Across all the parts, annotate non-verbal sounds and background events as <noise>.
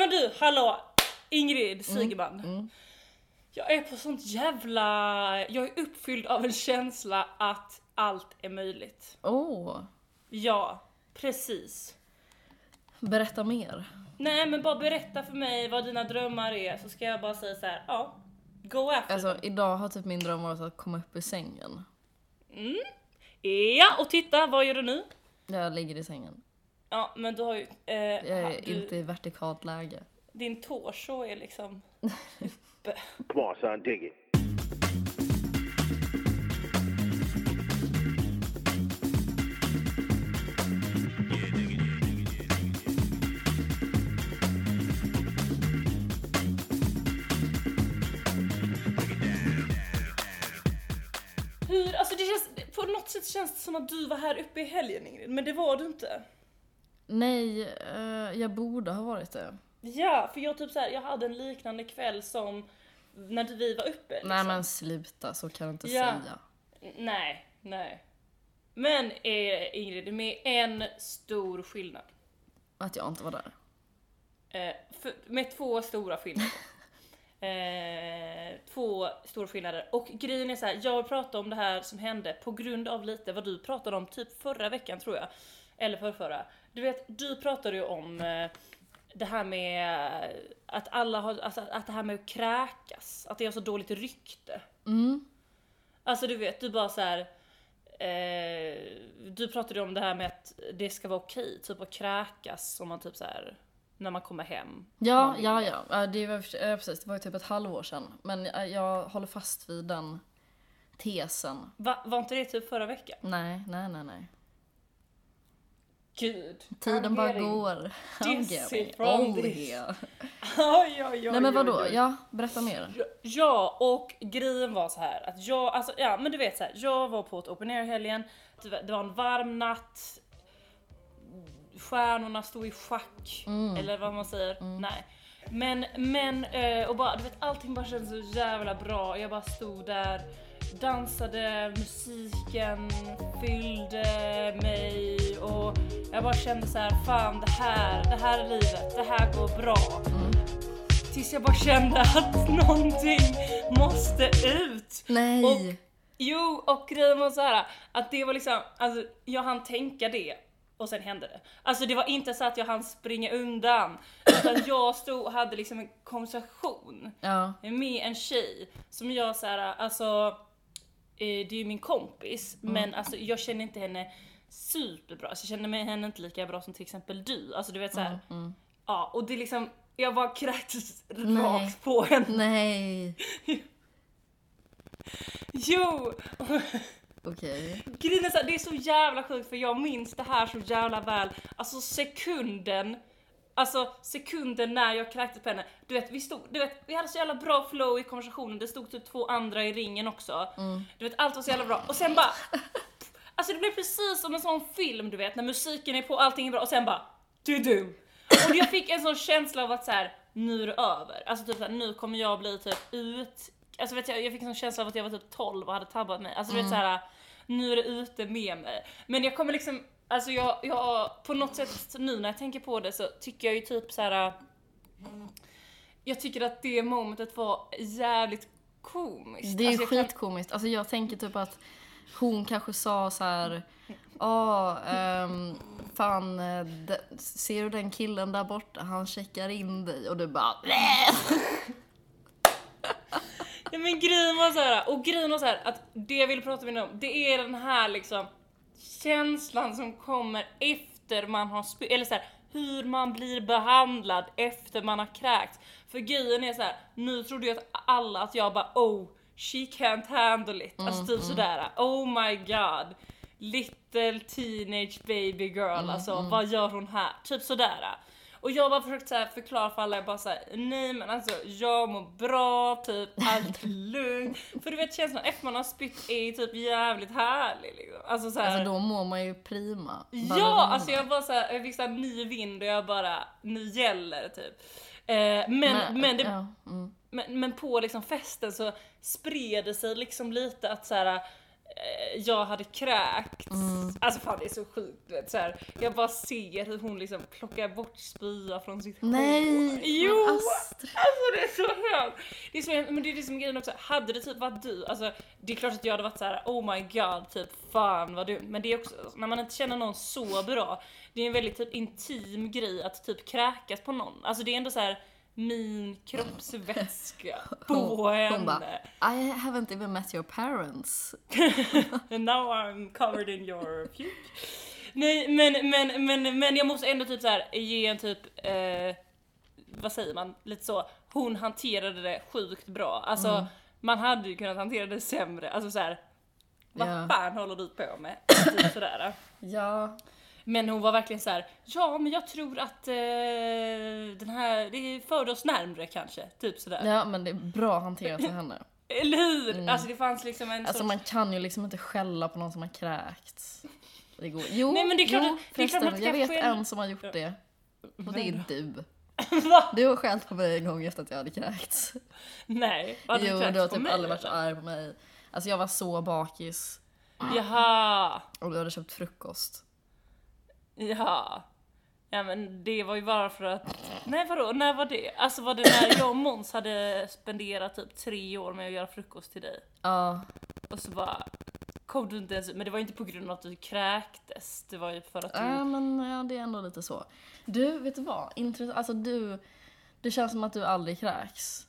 men du, hallå! Ingrid Sigeman. Jag är på sånt jävla... Jag är uppfylld av en känsla att allt är möjligt. Åh, Ja, precis. berätta mer. Nej men bara berätta för mig vad dina drömmar är så ska jag bara säga så här. ja, go after Alltså idag har typ min dröm varit att komma upp ur sängen. Ja, och titta, vad gör du nu? Jag ligger i sängen. Ja, men du har ju... Eh, Jag är du, inte i vertikalt läge. Din torso är liksom... Come on, son, dig it. Hur, alltså det känns, på något sätt känns det som att du var här uppe i helgen Ingrid, men det var du inte. Nej, eh, jag borde ha varit det. Ja, för jag typ så här, jag hade en liknande kväll som när vi var uppe. Liksom. Nej men sluta, så kan du inte Ja. säga. Nej, nej. Men eh, Ingrid, med en stor skillnad. Att jag inte var där. Eh, för, med två stora skillnader. <laughs> Eh, två stora skillnader. Och grejen är så här, jag vill prata om det här som hände på grund av lite vad du pratade om typ förra veckan tror jag. Eller förrförra. Du vet, du pratade ju om eh, det här med att alla har, alltså, att det här med att kräkas, att det är så dåligt rykte. Mm. Alltså du vet, du bara så här. Eh, du pratade om det här med att det ska vara okej, typ att kräkas om man typ så här när man kommer hem. Ja, ja, ja. Det var, ja, precis, det var ju typ ett halvår sedan. Men jag, jag håller fast vid den tesen. Va, var inte det typ förra veckan? Nej, nej, nej, nej. Gud. Tiden bara går. Dizzy from this. here. Oj, oj, oj, Nej men vadå? Ja, berätta mer. Ja, och grejen var så här att jag, alltså ja men du vet så här, jag var på ett open air helgen, det var, en varm natt, stjärnorna stod i schack, eller vad man säger, nej. Men, men, eh, och bara, du vet allting bara kändes så jävla bra, jag bara stod där, dansade, musiken fyllde mig och jag bara kände så här, fan det här, det här är livet, det här går bra. Tills jag bara kände <laughs> att någonting måste ut. Nej. Och, jo, och grejen var så här att det var liksom, alltså jag hann tänka det och sen hände det. Alltså det var inte så att jag hann springa undan, utan <clears throat> jag stod och hade liksom en konversation Ja. med en tjej som jag så här, alltså det är ju min kompis, men alltså jag känner inte henne superbra, alltså, jag känner mig henne inte lika bra som till exempel du. Alltså du vet så här, ja och det är liksom, jag bara kräktes rakt på henne. Nej. <laughs> Jo! Okej. Grejen är så här, det är så jävla sjukt för jag minns det här så jävla väl. Alltså sekunden, alltså sekunden när jag kräktes på henne. Du vet, vi stod, du vet, vi hade så jävla bra flow i konversationen, det stod typ två andra i ringen också. Du vet, allt var så jävla bra. Och sen bara, <laughs> alltså det blev precis som en sån film du vet, när musiken är på, allting är bra och sen bara, du du. Och jag fick en sån känsla av att så här, nu är det över. Alltså typ såhär, nu kommer jag bli typ ut, alltså vet jag, jag fick en sån känsla av att jag var typ 12 och hade tabbat mig. Alltså du vet såhär, nu är det ute med mig. Men jag kommer liksom, alltså jag, jag på något sätt nu när jag tänker på det så tycker jag ju typ så här. Jag tycker att det momentet var jävligt komiskt. Det är alltså jag kan- skitkomiskt. Alltså jag tänker typ att hon kanske sa så här. Ja, ehm, fan, eh, de, ser du den killen där borta? Han checkar in dig och du bara Ja men grejen var så här, och grejen var så här att det jag ville prata med dig om, det är den här liksom känslan som kommer efter man har spy- eller så här, hur man blir behandlad efter man har kräkts. För grejen är så här, nu trodde ju att alla att jag bara oh, she can't handle it. Alltså typ sådär, oh my god. Little teenage baby girl, alltså vad gör hon här? Typ sådär. Och jag har bara försökt så här förklara för alla, jag bara såhär, nej men alltså jag mår bra, typ allt är lugnt. <laughs> För du vet känslan efter man har spytt är typ jävligt härlig liksom. Alltså såhär. Alltså då mår man ju prima. Ja, Ballerina. alltså jag bara såhär, jag fick såhär ny vind och jag bara, nu gäller det typ. Eh, men, men, det, ja, mm. men, men på liksom festen så spred det sig liksom lite att så här, jag hade kräkts. Mm. Alltså fan det är så sjukt du vet så här. Jag bara ser hur hon liksom plockar bort spya från sitt Nej! hår. Jo! Astrid. Alltså det är så hemskt! Det är hemskt, men det är det som är grejen också, hade det typ varit du, alltså det är klart att jag hade varit så här: oh my god, typ fan vad du, men det är också, när man inte känner någon så bra, det är en väldigt typ intim grej att typ kräkas på någon. Alltså det är ändå så här min kroppsvätska <laughs> på Hon henne. bara, I haven't even met your parents. <laughs> And now I'm covered in your puke. Nej men, men, men, men jag måste ändå typ så här ge en typ, eh, vad säger man, lite så, hon hanterade det sjukt bra. Alltså Mm. man hade ju kunnat hantera det sämre, alltså så här. Vad Ja. fan håller du på med? Typ sådär. Ja. Men hon var verkligen så här. ja men jag tror att eh, den här, det förde oss närmre kanske, typ sådär. ja, men det är bra hanterat av henne. <laughs> Eller hur? Alltså det fanns liksom en Alltså sorts... man kan ju liksom inte skälla på någon som har kräkts. Det går. Jo, Nej, men det är klart jo, det är klart man jag vet skälla- en som har gjort det. Och det är du. <laughs> Du har skällt på mig en gång efter att jag hade kräkts. Nej, hade Jo, kräkts du har på typ mig, aldrig varit så arg på mig. Alltså jag var så bakis Jaha, och du hade köpt frukost. Jaha. Ja men det var ju bara för att, nej vadå, när var det? Alltså var det när jag och Måns hade spenderat typ tre år med att göra frukost till dig? Ja, Och så bara kom du inte ens men det var ju inte på grund av att du kräktes, det var ju för att du... ja men ja, det är ändå lite så. Du, vet du vad? Intressant. Alltså du, det känns som att du aldrig kräks.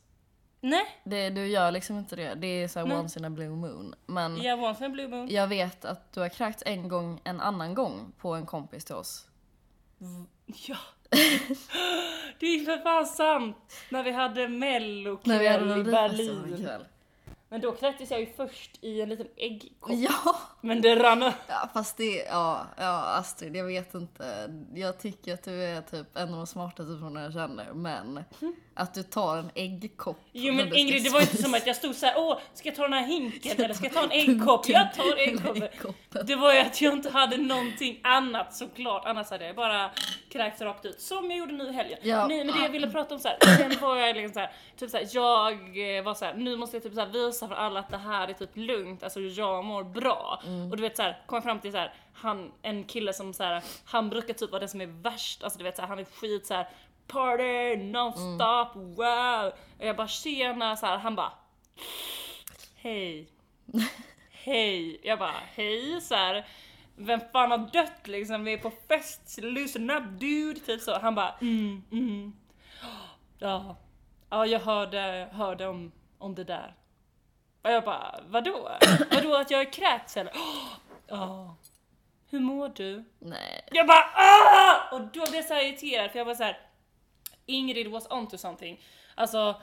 Nej, Det, du gör liksom inte det. Det är så här Nej. once in a blue moon. Men jag var en sån blue moon. jag vet att du har kräkts en gång, en annan gång på en kompis till oss. Ja. <gasps> Det är för fan sant! När vi hade mellokväll i Berlin. Men då kräktes jag ju först i en liten äggkopp. Ja, Men det rann ö- ja, fast det, ja, ja Astrid, jag vet inte. Jag tycker att du är typ en av de smartaste personerna jag känner, men att du tar en äggkopp Jo men Ingrid, det var inte som att jag stod så här: åh, ska jag ta den här hinken eller ska jag ta en äggkopp? Jag tar äggkoppen. Det var ju att jag inte hade någonting annat såklart, annars hade jag bara kräkts rakt ut. Som jag gjorde nu i helgen. Ja. Nej men det jag ville prata om så här. sen var jag liksom så här, typ så här, jag eh, var så här, nu måste jag typ så här visa för alla att det här är typ lugnt, alltså jag mår bra. Och du vet så här, kom fram till så här, han, en kille som så här, han brukar typ vara den som är värst, alltså du vet så här, han är skit så här party non-stop, wow! Och jag bara tjena så här, han bara hej. <laughs> hej. Jag bara hej så här. Vem fan har dött liksom? Vi är på fest, loosen up dude. Typ så. Han bara mm, mm. <gasps> Ja, ja jag hörde, hörde om, om det där. Och jag bara vadå? Vadå att jag är kräkts eller? Ja. Hur mår du? Nej. Jag bara ah! Och då blev jag så irriterad för jag var så här. Ingrid was onto something. Alltså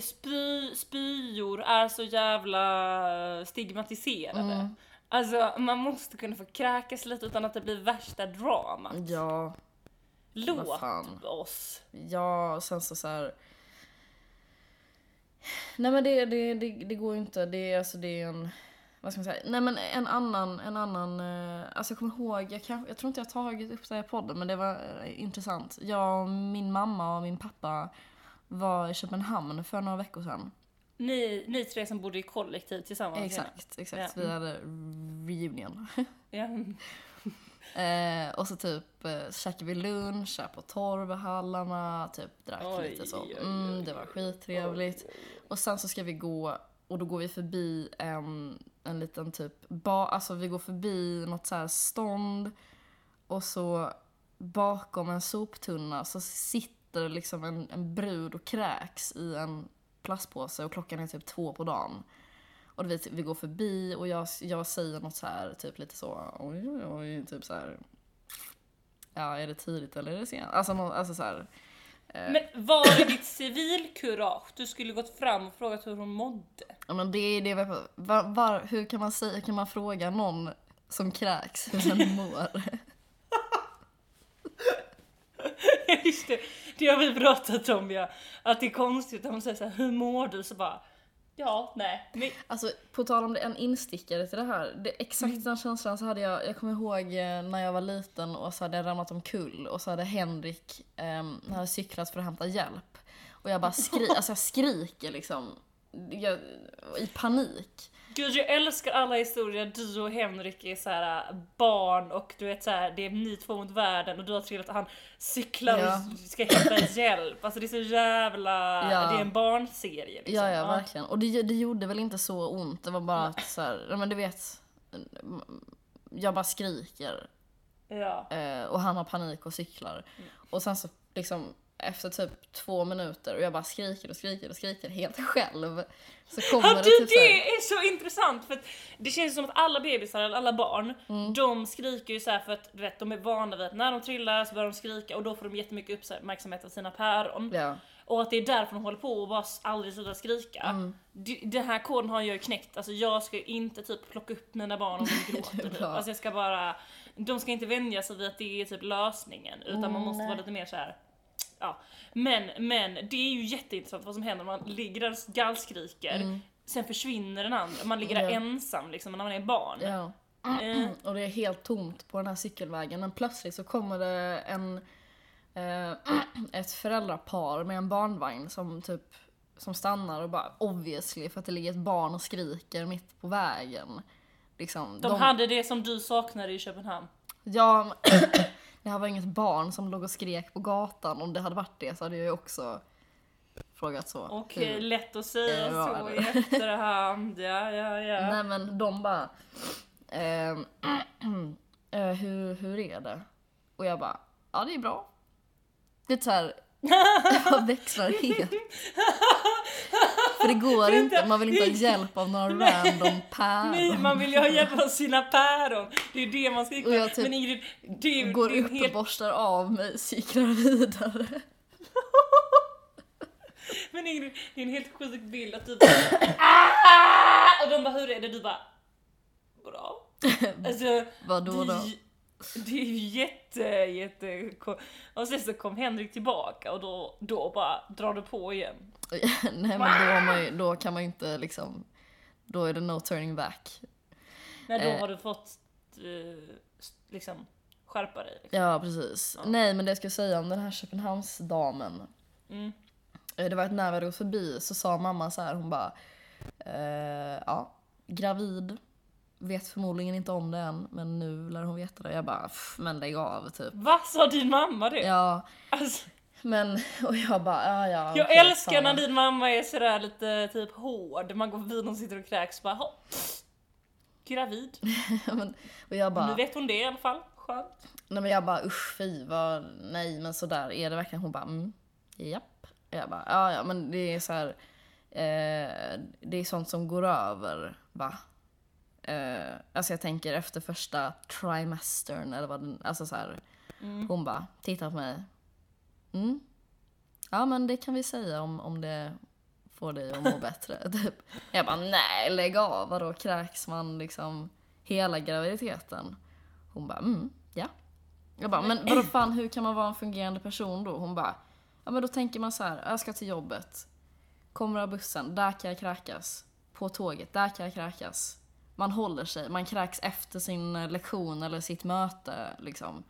spy, spyor är så jävla stigmatiserade. Alltså man måste kunna få kräkas lite utan att det blir värsta dramat. Ja, Låt oss. ja, sen så så här. Nej men det, det, det, det går inte. Det är alltså det är en, vad ska man säga? Nej men en annan, en annan, eh, alltså jag kommer ihåg, jag, kan, jag tror inte jag tagit upp det här i podden men det var eh, intressant. Jag, och min mamma och min pappa var i Köpenhamn för några veckor sedan. Ni, ni tre som bodde i kollektiv tillsammans. Exakt, exakt. Ja. Vi hade reunion. Ja. Eh, och så typ eh, käkade vi lunch här på Torvhallarna, typ drack Oj, lite så. oj, Mm, det var skittrevligt. Och sen så ska vi gå, och då går vi förbi en, en liten typ ba, alltså vi går förbi något så här stånd och så bakom en soptunna så sitter liksom en, en brud och kräks i en plastpåse och klockan är typ två på dagen. Och vi, vi går förbi och jag, jag säger något så här, typ lite så, oj oj oj, typ så här. Ja, är det tidigt eller är det sent? Alltså, nå- alltså så här. Men var det ditt civilkurage? Du skulle gått fram och frågat hur hon mådde. Ja men det är det var, var, hur kan man säga, kan man fråga någon som kräks hur den <laughs> mår? Just det, det har vi pratat om ja. Att det är konstigt om de säger så här, hur mår du? Så bara, ja, nej. Men, Alltså på tal om det, en instickare till det här. Det, exakt den känslan så hade jag, jag kommer ihåg eh, när jag var liten och så hade jag ramlat omkull och så hade Henrik um, hade cyklat för att hämta hjälp. Och jag bara skri, alltså jag skriker liksom jag, i panik. Gud jag älskar alla historier, du och Henrik är så här äh, barn och du vet så här, det är ni två mot världen och du har trillat och han cyklar Ja. och ska hämta <clears throat> hjälp. Alltså det är så jävla, Ja. det är en barnserie liksom. Ja, ja, verkligen. Och det, det gjorde väl inte så ont. Det var bara att så här, men du vet. Jag bara skriker. Ja. Eh, och han har panik och cyklar. Och sen så liksom efter typ två minuter och jag bara skriker och skriker och skriker helt själv. Så kommer Ja, det typ det är så intressant för att det känns som att alla bebisar eller alla barn, Mm. de skriker ju så här för att du vet, de är vana vid att när de trillar så börjar de skrika och då får de jättemycket uppmärksamhet av sina päron. Ja. Och att det är därför de håller på och bara aldrig slutar skrika. Mm. Den här koden har jag ju knäckt, alltså jag ska ju inte typ plocka upp mina barn om de <laughs> gråter. typ. Alltså jag ska bara, de ska inte vänja sig vid att det är typ lösningen utan man måste nej. vara lite mer så här. Ja. Men, men det är ju jätteintressant vad som händer när man ligger där och gallskriker. Sen försvinner den andra, man ligger där Mm. Ja. ensam liksom när man är barn. Ja. Eh, <clears throat> Och det är helt tomt på den här cykelvägen. Men plötsligt så kommer det en, eh, <clears throat> ett föräldrapar med en barnvagn som typ som stannar och bara obviously för att det ligger ett barn och skriker mitt på vägen. Liksom, de, hade det som du saknade i Köpenhamn. Ja, <clears throat> det här var inget barn som låg och skrek på gatan. Om det hade varit det så hade jag ju också frågat så. Och Hur- eh, lätt att säga Eh, vad så i <laughs> efterhand. Ja, ja, ja. Nej men de bara, ehm, <clears throat> eh, hur, hur är det? Och jag bara, ja det är bra. Det är såhär, <laughs> jag växlar helt. <laughs> För det går inte, man vill inte ha hjälp av några random Nej, päron. man vill ju ha hjälp av sina päron. Det är det man skriker Och jag typ Men Ingrid, ju Går upp helt... och borstar av mig, cyklar vidare. <laughs> Men Ingrid, det är en helt sjuk bild att du bara "Ah!" Och de bara hur är det? Du bara bra. <laughs> Alltså, Vadå då? det, <laughs> det är ju jätte, jätte... Och sen så kom Henrik tillbaka och då, då bara drar du på igen. <laughs> Nej men då, man ju, då kan man ju inte liksom, då är det no turning back. När då Eh. har du fått eh, liksom skärpa dig. Liksom. Ja precis. Nej men det jag skulle säga om den här Köpenhamnsdamen. Mm. Eh, Det var att när vi gått förbi så sa mamma så här, hon bara eh, ja, gravid. Vet förmodligen inte om det än men nu lär hon veta det. Jag bara, "Pff, men lägg av typ. Vad sa din mamma det? Ja, Alltså, men <laughs> och jag bara, ja ja. jag okej, älskar samma." när din mamma är sådär lite typ hård. Man går förbi och sitter och kräks bara "Ha, Gravid. <laughs> men, och jag bara, Nu vet hon det i alla fall. Skönt. nej men jag bara usch fy vad, nej men sådär är det verkligen? Hon bara, mm, japp. Jag bara, ja ja men det är så här. Eh, det är sånt som går över va? Eh, alltså jag tänker efter första trimestern eller vad den, alltså så här. Hon bara tittar på mig. Mm. Ja men det kan vi säga om, om det får dig att må <laughs> bättre. Typ. Jag bara nej lägg av, vadå kräks man liksom hela graviditeten? Hon bara mm, ja. Jag bara men vadå fan hur kan man vara en fungerande person då? Hon bara ja men då tänker man så här, jag ska till jobbet. Kommer av bussen, där kan jag kräkas. På tåget, där kan jag kräkas. Man håller sig, man kräks efter sin eh, lektion eller sitt möte liksom.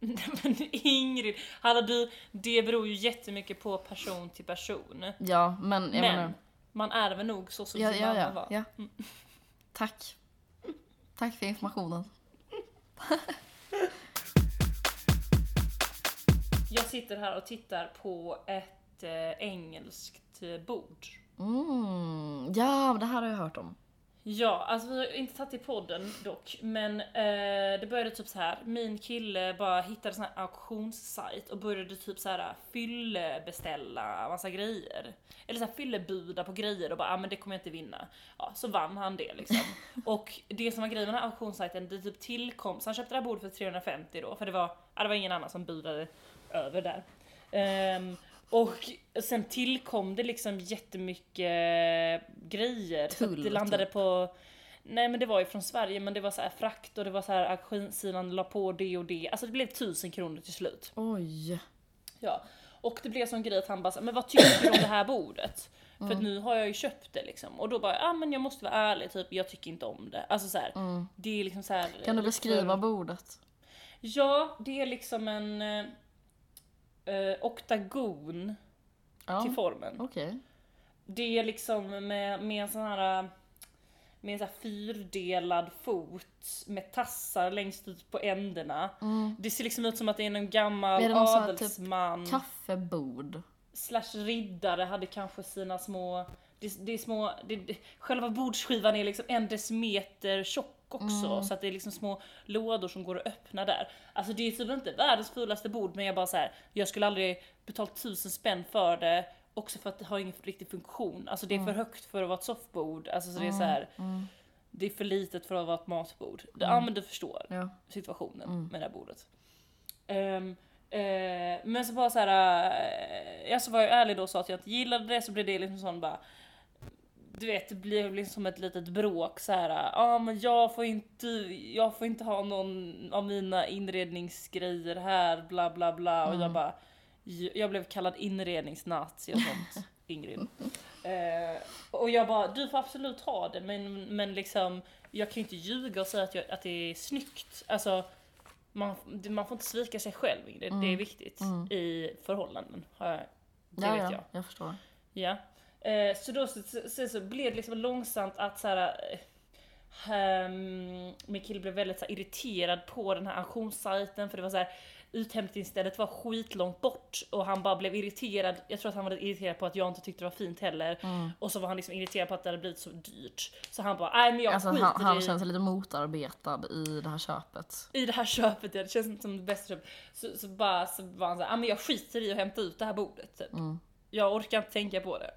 <laughs> Men Ingrid, hallå du, det beror ju jättemycket på person till person. Ja, men jag Men menar... man ärver nog så som Ja, sin ja, mamma ja, var. ja. Tack. Tack för informationen. <laughs> Jag sitter här och tittar på ett eh, engelskt eh, bord. Mm. Ja, det här har jag hört om. Ja, alltså vi har inte tagit i podden dock, men eh, det började typ så här. min kille bara hittade sån här auktionssajt och började typ så här fyllebeställa massa grejer. Eller så här fyllebuda på grejer och bara ah, men det kommer jag inte vinna. Ja, så vann han det liksom. <laughs> och det som var grejen med den här auktionssajten, det typ tillkom, så han köpte det här bordet för 350 då, för det var, ja, det var ingen annan som budade över där. Ehm, och sen tillkom det liksom jättemycket grejer. Tull, det landade typ. på Nej men det var ju från Sverige men det var så här frakt och det var så här auktionssidan la på det och det. Alltså det blev tusen kronor till slut. Oj. Ja. Och det blev sån grej att han bara men vad tycker du om det här bordet? <laughs> För att nu har jag ju köpt det liksom. Och då bara, ja ah, men jag måste vara ärlig typ, jag tycker inte om det. Alltså så här, det är liksom så här. Kan du beskriva för- bordet? Ja, det är liksom en eh, oktagon Ja, till formen. okej. Det är liksom med, med en sån här, med en så här fyrdelad fot med tassar längst ut på ändarna. Det ser liksom ut som att det är någon gammal Mm. Är det någon sån typ adelsman Kaffebord. slash riddare hade kanske sina små, det, det är små, det, det, själva bordsskivan är liksom en decimeter tjock också Mm. så att det är liksom små lådor som går att öppna där. Alltså det är typ inte världens fulaste bord men jag bara så här, jag skulle aldrig betalt tusen spänn för det också för att det har ingen riktig funktion. Alltså det är för Mm. högt för att vara ett soffbord. Alltså så det är så här, det är för litet för att vara ett matbord. Det, Ja men du förstår Ja. situationen med det här bordet. Eh, men så bara så här, uh, jag så var jag ärlig då och sa att jag inte gillade det så blev det liksom sån bara du vet det blir liksom som ett litet bråk så här. ja ah, men jag får inte, jag får inte ha någon av mina inredningsgrejer här bla bla bla och jag bara jag blev kallad inredningsnazi och sånt <laughs> Ingrid. Eh, och jag bara, du får absolut ha det men, men liksom jag kan ju inte ljuga och säga att, jag, att det är snyggt. Alltså man, man får inte svika sig själv Ingrid, det är viktigt i förhållanden. Har jag, det ja, vet ja, jag. jag förstår. Ja. Eh, så då så, så, så blev det liksom långsamt att så här, um, min kille blev väldigt så här, irriterad på den här auktionssajten för det var så här uthämtningsstället var skitlångt bort och han bara blev irriterad. Jag tror att han var lite irriterad på att jag inte tyckte det var fint heller. Mm. Och så var han liksom irriterad på att det hade blivit så dyrt. Så han bara, nej men jag Alltså skiter han, han i känner sig lite motarbetad i det här köpet. i det här köpet, ja, det känns inte som det bästa köpet. Så, så bara så var han såhär, ah, men jag skiter i att hämta ut det här bordet typ. Mm. Jag orkar inte tänka på det.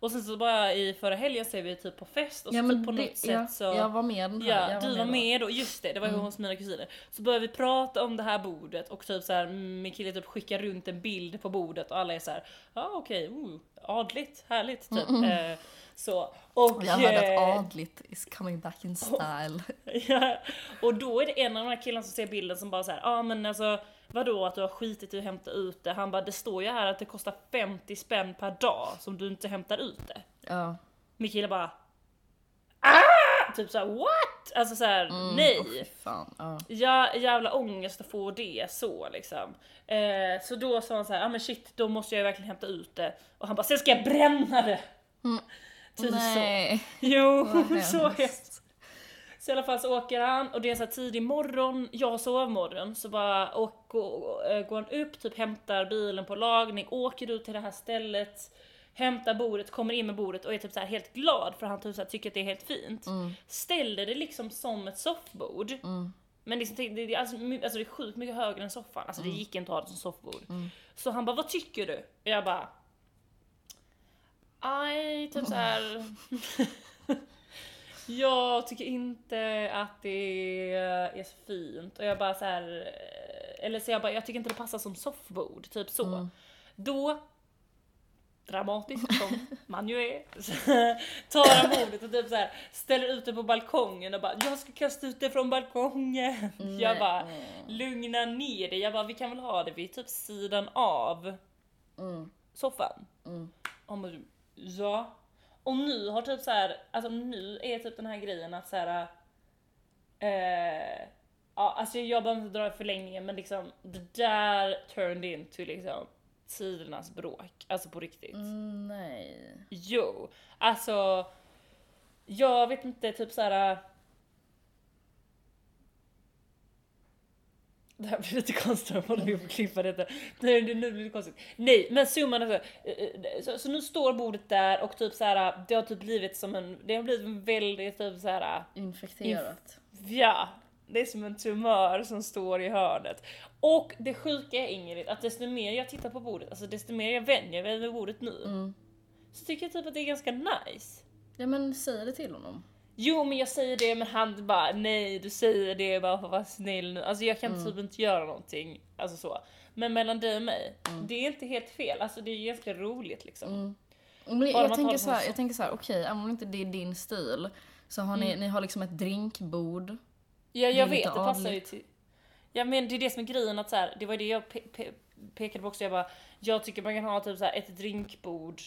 Och sen så bara i förra helgen så är vi typ på fest och så typ på något det, sätt ja, så... jag var med den här. Ja, du var med då, just det, det var ju hos mina kusiner. Så började vi prata om det här bordet och typ så här, min kille typ skickar runt en bild på bordet och alla är så här, ja ah, okej, oh, adligt, härligt typ. Eh, så. Och, Jag hörde eh, att adligt is coming back in style. <laughs> Ja, och då är det en av de här killarna som ser bilden som bara så här, ja ah, men alltså vadå att du har skitit i att hämta ut det? Han bara, det står ju här att det kostar 50 spänn per dag som du inte hämtar ut det. Ja. Min kille bara, ah! Typ såhär what? Alltså såhär, Mm, nej. fy fan. Ja. Ja, jävla ångest att få det så liksom. Eh, så då sa han så här, ja ah, men shit, då måste jag verkligen hämta ut det. Och han bara, sen ska jag bränna det! Typ så. Nej. Jo, Vad <laughs> så hemskt. Så i alla fall så åker han och det är så tidig morgon, jag sovmorgon, så bara åk, går, äh, går han upp, typ hämtar bilen på lagning, åker ut till det här stället, hämtar bordet, kommer in med bordet och är typ så här helt glad för han typ så tycker att det är helt fint. Ställer det liksom som ett soffbord. Men liksom, det, det, alltså, alltså det är sjukt mycket högre än soffan, alltså det gick inte att ha det som soffbord. Så han bara, vad tycker du? Och jag bara, aj, typ så här. <laughs> <laughs> Jag tycker inte att det är så fint och jag bara så här, eller så jag bara, jag tycker inte det passar som soffbord, typ så. Då, dramatiskt som man ju är, <laughs> tar han bordet och typ så här, ställer ut det på balkongen och bara, jag ska kasta ut det från balkongen. Jag bara, lugna ner dig, jag bara, vi kan väl ha det vid typ sidan av soffan. Och man, ja. Och nu har typ så här, alltså nu är typ den här grejen att så här. Eh, ja, alltså jag behöver inte dra förlängningen men liksom det där turned into liksom tidernas bråk. Alltså på riktigt. Mm, nej. Jo, alltså jag vet inte, typ så här. Det här blir lite konstigt om vi får klippa detta. Nej, det nu blir det konstigt. Nej, men summan är så, eh, så, så nu står bordet där och typ så här. det har typ blivit som en, det har blivit en väldigt typ så här. Infekterat. Ja, det är som en tumör som står i hörnet. Och det sjuka är Ingrid, att desto mer jag tittar på bordet, alltså desto mer jag vänjer mig vid bordet nu, så tycker jag typ att det är ganska nice. Ja men säg det till honom. Jo men jag säger det men han bara nej du säger det bara för att vara snäll nu. Alltså jag kan typ inte göra någonting. Alltså så. Men mellan dig och mig, det är inte helt fel. Alltså det är ganska roligt liksom. Men Bara jag, jag, tänker så här, jag tänker så här, okej, även om inte det är din stil så har ni, ni har liksom ett drinkbord. Ja jag vet, det passar ju adligt. till... Ja men det är det som är grejen att så här, det var det jag pe- pe- pekade på också. Jag bara, jag tycker man kan ha typ så här ett drinkbord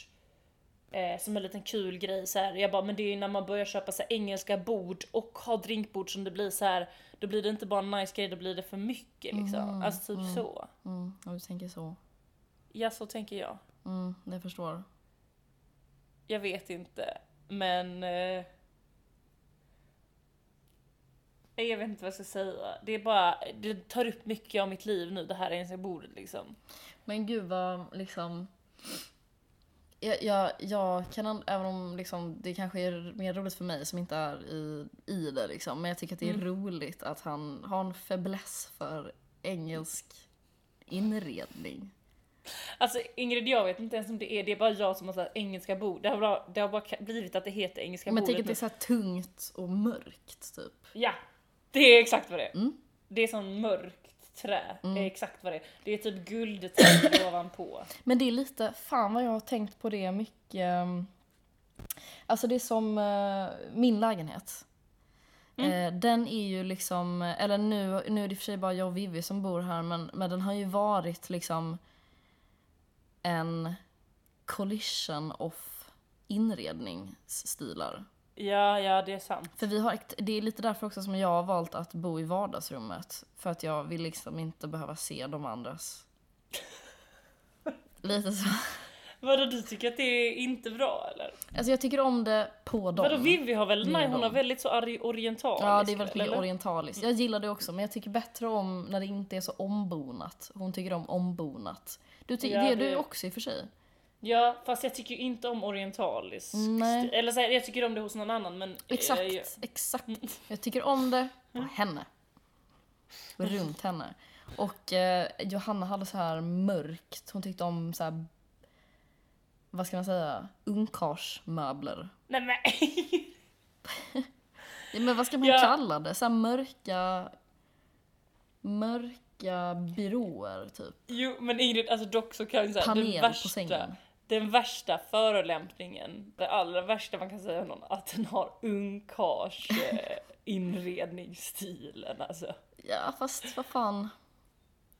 eh, som en liten kul grej så här. Jag bara, men det är ju när man börjar köpa så här, engelska bord och ha drinkbord som det blir så här. Då blir det inte bara en nice grej, då blir det för mycket liksom. Alltså typ så. Mm, om du tänker så. Ja så tänker jag. Mm, det förstår. Jag vet inte. Men... Eh, Jag vet inte vad jag ska säga. Det är bara, det tar upp mycket av mitt liv nu det här engelska bordet liksom. Men gud vad liksom... Jag, jag, jag kan, an- även om liksom, det kanske är mer roligt för mig som inte är i, i det liksom, men jag tycker att det är roligt att han har en fäbless för engelsk inredning. Alltså Ingrid, jag vet inte ens om det är, det är bara jag som har sagt engelska bord. Det har bara, det har bara blivit att det heter engelska Men bordet tycker att det är så här tungt och mörkt typ. Ja, det är exakt vad det är. Mm. Det är sån mörkt trä, det är exakt vad det är. Det är typ guldträ <clears throat> ovanpå. Men det är lite, fan vad jag har tänkt på det mycket. um, Alltså det är som eh, min lägenhet. Eh, den är ju liksom, eller nu, nu är det i och för sig bara jag och Vivi som bor här men, men den har ju varit liksom en collision of inredningsstilar. Ja, ja det är sant. För vi har, ett- det är lite därför också som jag har valt att bo i vardagsrummet. För att jag vill liksom inte behöva se de andras. Lite så. Vadå du tycker att det är inte bra eller? Alltså jag tycker om det på dem. Vadå Vivi har väl, Med nej hon dem. har väldigt så ari- orientalisk Ja, det är väldigt mycket eller? orientaliskt. Jag gillar det också, men jag tycker bättre om när det inte är så ombonat. Hon tycker om ombonat. Du tycker Ja, det är det- du också i och för sig. Ja, fast jag tycker ju inte om orientalisk Nej. stil. Eller så här, jag tycker om det hos någon annan men... Exakt, eh, jag- exakt. Jag tycker om det på henne. Runt henne. Och eh, Johanna hade så här mörkt, hon tyckte om så här vad ska man säga, ungkarlsmöbler. Nej men <laughs> Ja, men vad ska man Ja. kalla det? Så här mörka, mörka byråer typ. Jo men Ingrid, alltså dock så kan jag säga Panel på värsta, sängen den värsta förolämpningen, det allra värsta man kan säga om någon, att den har ungkarls inredningsstilen alltså. Ja fast vad fan.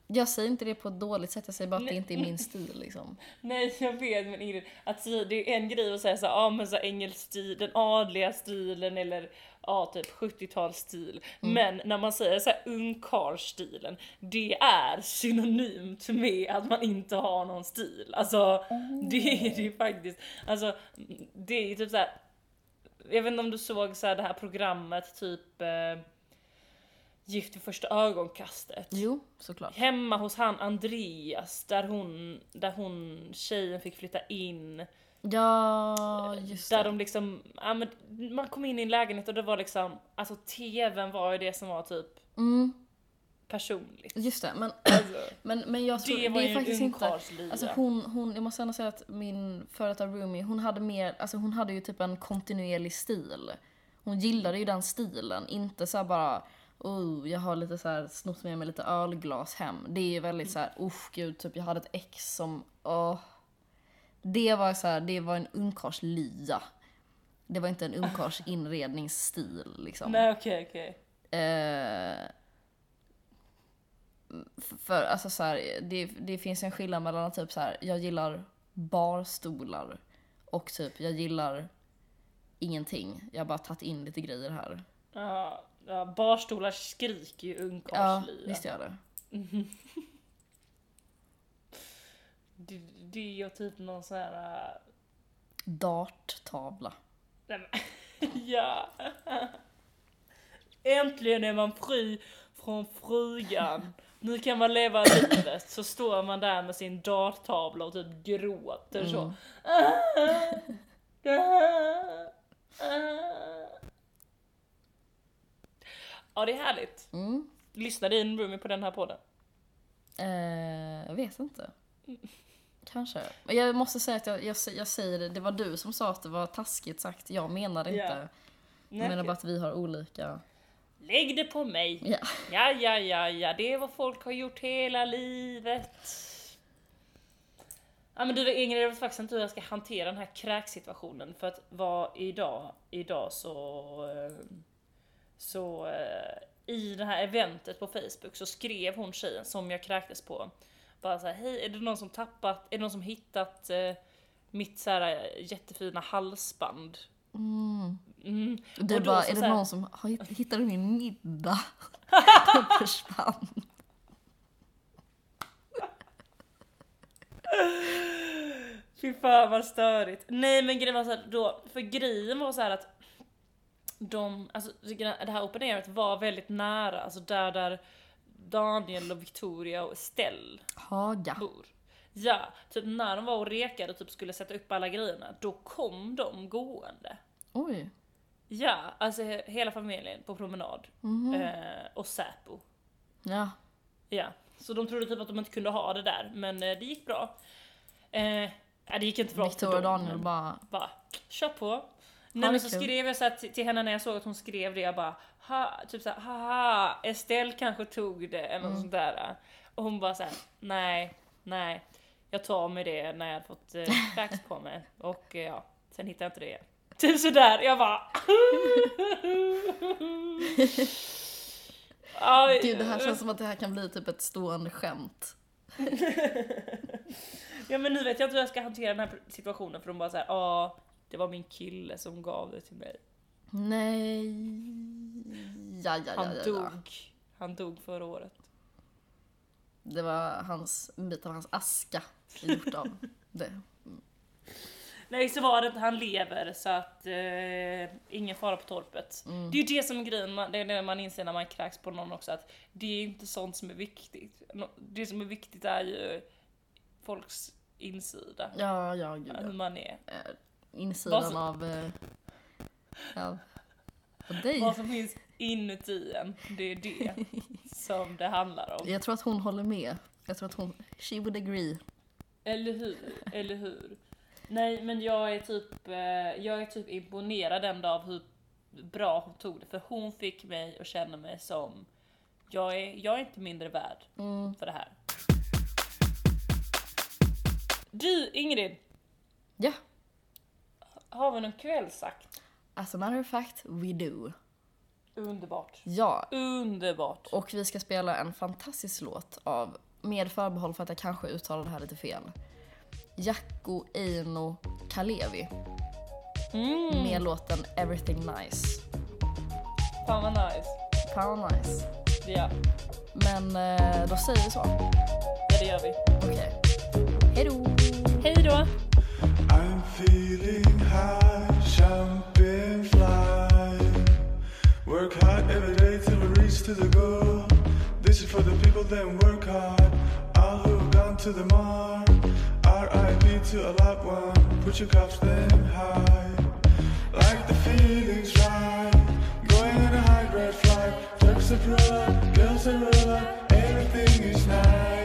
Jag säger inte det på ett dåligt sätt, jag säger bara att det inte är min stil liksom. <laughs> Nej jag vet men Ingrid, att säga, det är en grej att säga så ja ah, men så engelsk stil, den adliga stilen eller ja typ 70-talsstil. Mm. Men när man säger så här ungkarlsstilen, det är synonymt med att man inte har någon stil. Alltså det är det ju faktiskt. Alltså det är ju typ så här. jag vet inte om du såg så här det här programmet typ eh, Gift vid första ögonkastet. Jo, såklart. Hemma hos han Andreas där hon, där hon tjejen fick flytta in. Ja, just Där det. de liksom, ja men man kom in i en lägenhet och det var liksom, alltså tvn var ju det som var typ Mm, personligt. just det. Men, Alltså, <clears throat> men, men jag tror, det det, var ju är faktiskt inte... Alltså hon, hon, jag måste ändå säga att min före detta roomie, hon hade mer, alltså hon hade ju typ en kontinuerlig stil. Hon gillade ju den stilen, inte så bara Oh, jag har lite så här snott med mig lite ölglas hem. Det är väldigt så här, usch gud, typ jag hade ett ex som, åh. Det var så här, det var en ungkarlslya. Det var inte en ungkarls inredningsstil liksom. Nej okej okej. Eh, f- för alltså så här, det, det finns en skillnad mellan typ så här, jag gillar barstolar och typ jag gillar ingenting. Jag har bara tagit in lite grejer här. Ja, ja, barstolar skriker ju Ja, ungkarlslya. visst gör det. <laughs> det, det är ju typ någon sån här... äh, Darttavla. Nej, men, <laughs> ja. Äntligen är man fri från frugan. Nu kan man leva livet. Så står man där med sin darttavla och typ gråter så. Ja det är härligt. Mm. Lyssnar din roomie på den här podden? Eh, jag vet inte. Kanske. Men jag måste säga att jag, jag, jag säger det, det var du som sa att det var taskigt sagt. Jag menar inte. Ja. Jag Nej, menar bara att vi har olika... Lägg det på mig. Ja. Ja, ja, ja, ja, det är vad folk har gjort hela livet. Ja men du Ingrid, jag vet faktiskt inte hur jag ska hantera den här kräksituationen för att vad idag, idag så, eh, så eh, i det här eventet på Facebook så skrev hon tjejen som jag kräktes på bara så här, hej är det någon som tappat, är det någon som hittat eh, mitt så här eh, jättefina halsband? Mm. Mm. Du bara, är det här- någon som har hitt- hittade min middag? <laughs> Den försvann. Fy fan vad störigt. Nej men grejen var så här, då, för grejen var så här att de, alltså det här open airet var väldigt nära, alltså där där Daniel och Victoria och Estelle Haga. bor. Ja, typ när de var och rekade och typ skulle sätta upp alla grejerna, då kom de gående. Oj. Ja, alltså he- hela familjen på promenad. Mhm. Eh, och Säpo. Ja. Ja, så de trodde typ att de inte kunde ha det där, men eh, det gick bra. Eh, det gick inte bra Victoria och Daniel bara, bara, kör på. Nej men så kul. skrev jag så här till, henne när jag såg att hon skrev det, jag bara, ha, typ såhär, haha, Estelle kanske tog det, eller Mm. något sånt där. Och hon bara såhär, nej, nej, jag tar med det när jag hade fått eh, <laughs> cracks på mig. Och eh, ja, sen hittade jag inte det igen. <laughs> Typ sådär, jag bara... <laughs> Aj, gud det här känns som att det här kan bli typ ett stående skämt. Ja men nu vet jag inte hur jag ska hantera den här situationen för de bara såhär, ja, det var min kille som gav det till mig. Nej. Ja, ja, ja, Han ja, ja. dog. Han dog förra året. Det var hans, en bit av hans aska gjort av <laughs> det. Nej så var det inte, han lever så att eh, ingen fara på torpet. Mm. Det är ju det som är grejen, man- det är det man inser när man kräks på någon också att det är inte sånt som är viktigt. Det som är viktigt är ju folks insida. Ja, ja, gud Hur ja. man är. Insidan så- av... eh, Ja. Och dig. Vad som finns inuti en, det är det <laughs> som det handlar om. Jag tror att hon håller med. Jag tror att hon... She would agree. Eller hur? Eller hur? Nej men jag är typ, eh, jag är typ imponerad ändå av hur bra hon tog det. För hon fick mig att känna mig som, jag är, jag är inte mindre värd Mm. för det här. Du Ingrid, Ja. Har vi någon kvällsakt? As a matter of fact, we do. Underbart. Ja. Underbart. Och vi ska spela en fantastisk låt av, med förbehåll för att jag kanske uttalar det här lite fel, Jacko Eino Kalevi Mm, med låten Everything Nice. fan vad nice. Fan vad nice. Ja, Men eh, då säger vi så. ja det gör vi. Okej. Hejdå! Hej då! I'm feeling high, jumping, fly. Work hard every day till we reach to the goal. This is for the people that work hard. All who've gone to the mark. R.I.P. to a loved one. Put your cups them high. Like the feelings right. Going on a high grade flight. Are roll up, girls roll up. Everything is nice,